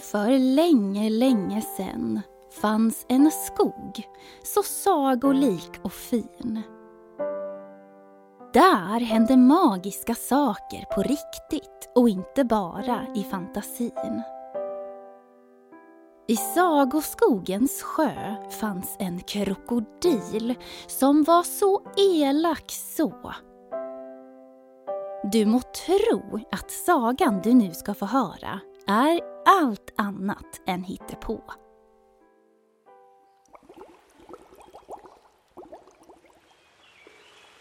För länge, länge sen fanns en skog så sagolik och fin. Där hände magiska saker på riktigt och inte bara i fantasin. I sagoskogens sjö fanns en krokodil som var så elak så. Du må tro att sagan du nu ska få höra är allt annat än hittepå.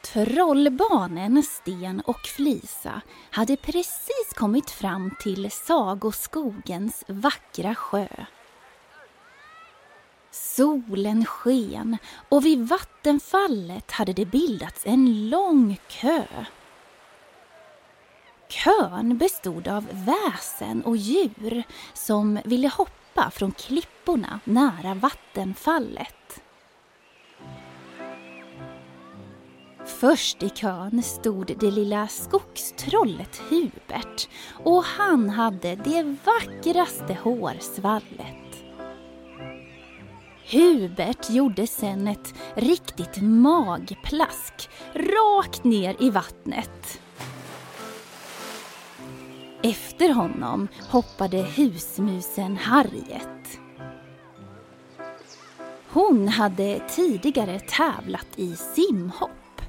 Trollbarnen Sten och Flisa hade precis kommit fram till sagoskogens vackra sjö. Solen sken och vid vattenfallet hade det bildats en lång kö. Kön bestod av väsen och djur som ville hoppa från klipporna nära vattenfallet. Först i kön stod det lilla skogstrollet Hubert och han hade det vackraste hårsvallet. Hubert gjorde sen ett riktigt magplask rakt ner i vattnet. Efter honom hoppade husmusen Harriet. Hon hade tidigare tävlat i simhopp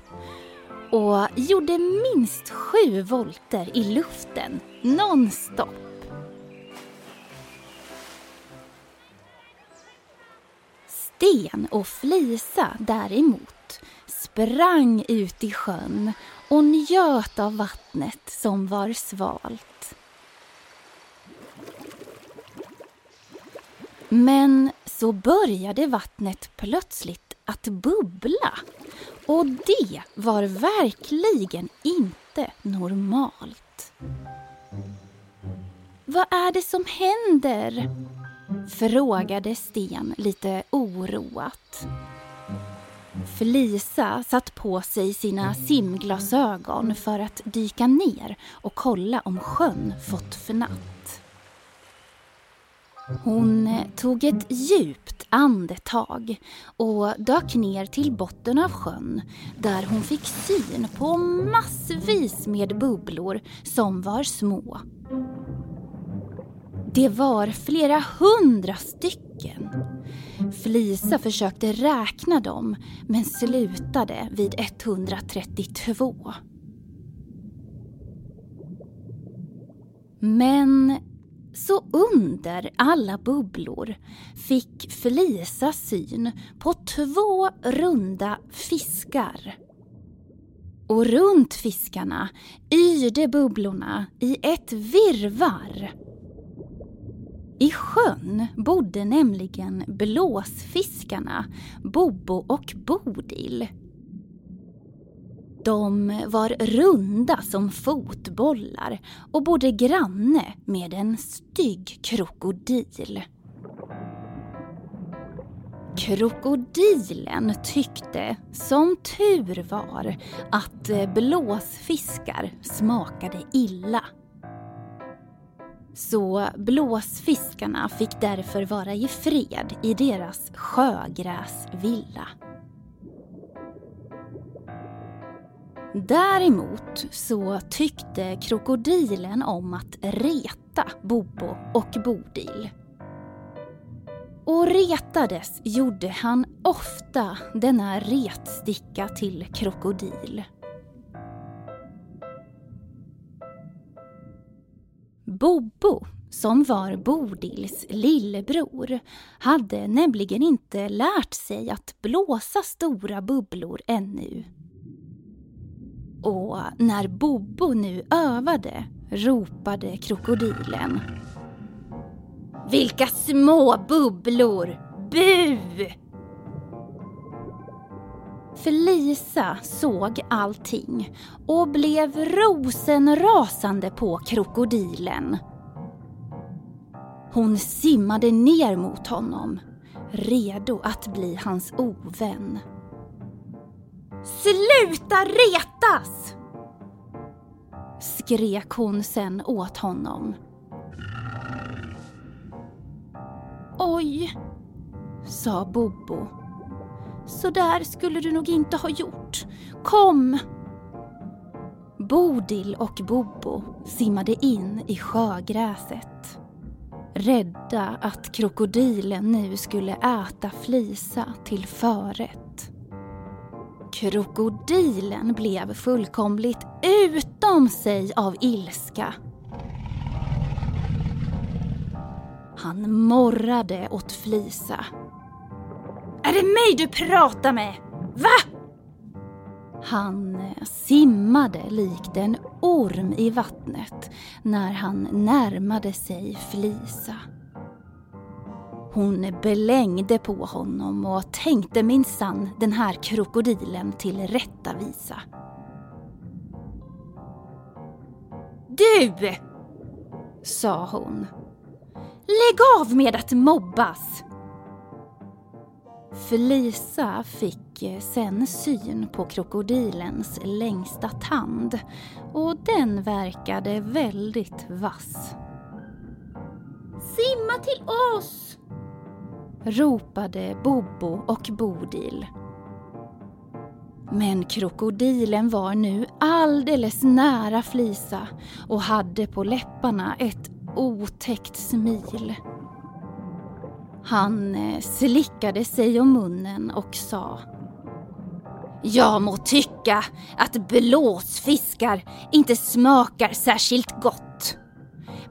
och gjorde minst sju volter i luften nonstop. Sten och Flisa däremot sprang ut i sjön och njöt av vattnet som var svalt. Men så började vattnet plötsligt att bubbla och det var verkligen inte normalt. Vad är det som händer? Frågade Sten lite oroat. Felisa satt på sig sina simglasögon för att dyka ner och kolla om sjön fått fnatt. Hon eh, tog ett djupt andetag och dök ner till botten av sjön där hon fick syn på massvis med bubblor som var små. Det var flera hundra stycken. Flisa försökte räkna dem men slutade vid 132. Men så under alla bubblor fick Felisa syn på två runda fiskar. Och runt fiskarna yrde bubblorna i ett virvar. I sjön bodde nämligen blåsfiskarna Bobo och Bodil. De var runda som fotbollar och bodde granne med en stygg krokodil. Krokodilen tyckte, som tur var, att blåsfiskar smakade illa. Så blåsfiskarna fick därför vara i fred i deras sjögräsvilla. Däremot så tyckte krokodilen om att reta Bobo och Bodil. Och retades gjorde han ofta denna retsticka till krokodil. Som var Bodils lillebror, hade nämligen inte lärt sig att blåsa stora bubblor ännu. Och när Bobo nu övade ropade krokodilen. Vilka små bubblor! Bu! Felisa såg allting och blev rosenrasande på krokodilen. Hon simmade ner mot honom, redo att bli hans ovän. Sluta retas! Skrek hon sen åt honom. Oj, sa Bobo. Så där skulle du nog inte ha gjort. Kom! Bodil och Bobo simmade in i sjögräset. Rädda att krokodilen nu skulle äta Flisa till förrätt. Krokodilen blev fullkomligt utom sig av ilska. Han morrade åt Flisa. Är det mig du pratar med? Va? Han eh, simmade likt en orm i vattnet när han närmade sig Flisa. Hon belängde på honom och tänkte minsann den här krokodilen till rätta visa. Du! sa hon. Lägg av med att mobbas! Felisa fick sen syn på krokodilens längsta tand och den verkade väldigt vass. Simma till oss! ropade Bobo och Bodil. Men krokodilen var nu alldeles nära Flisa och hade på läpparna ett otäckt smil. Han eh, slickade sig om munnen och sa jag må tycka att blåsfiskar inte smakar särskilt gott.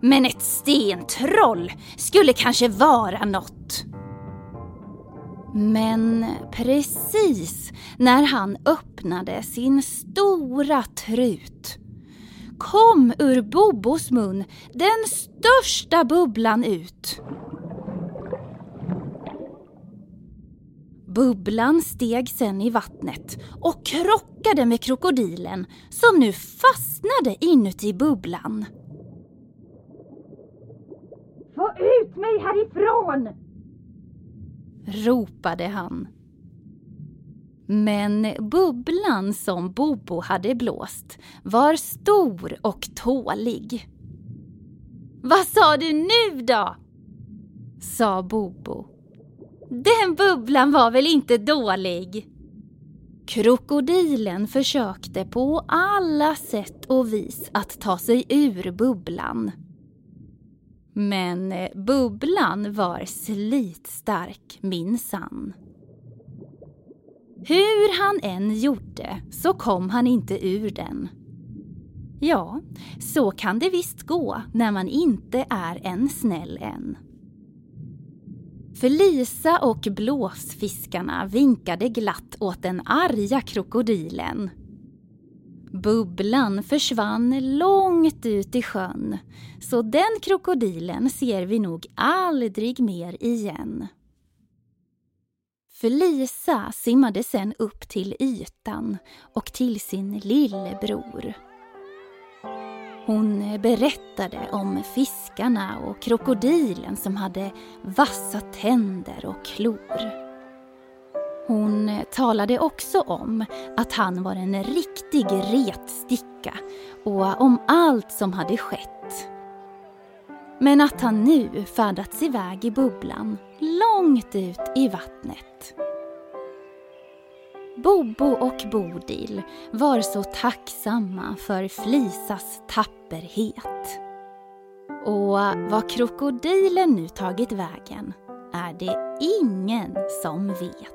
Men ett stentroll skulle kanske vara något. Men precis när han öppnade sin stora trut kom ur Bobos mun den största bubblan ut. Bubblan steg sen i vattnet och krockade med krokodilen som nu fastnade inuti bubblan. Få ut mig härifrån! ropade han. Men bubblan som Bobo hade blåst var stor och tålig. Vad sa du nu då? sa Bobo. Den bubblan var väl inte dålig? Krokodilen försökte på alla sätt och vis att ta sig ur bubblan. Men eh, bubblan var slitstark minsann. Hur han än gjorde så kom han inte ur den. Ja, så kan det visst gå när man inte är en snäll en. För Lisa och blåsfiskarna vinkade glatt åt den arga krokodilen. Bubblan försvann långt ut i sjön, så den krokodilen ser vi nog aldrig mer igen. För Lisa simmade sen upp till ytan och till sin lillebror. Hon eh, berättade om fiskarna och krokodilen som hade vassa tänder och klor. Hon eh, talade också om att han var en riktig retsticka och om allt som hade skett. Men att han nu färdats iväg i bubblan, långt ut i vattnet. Bobo och Bodil var så tacksamma för Flisas tapperhet. Och var krokodilen nu tagit vägen är det ingen som vet.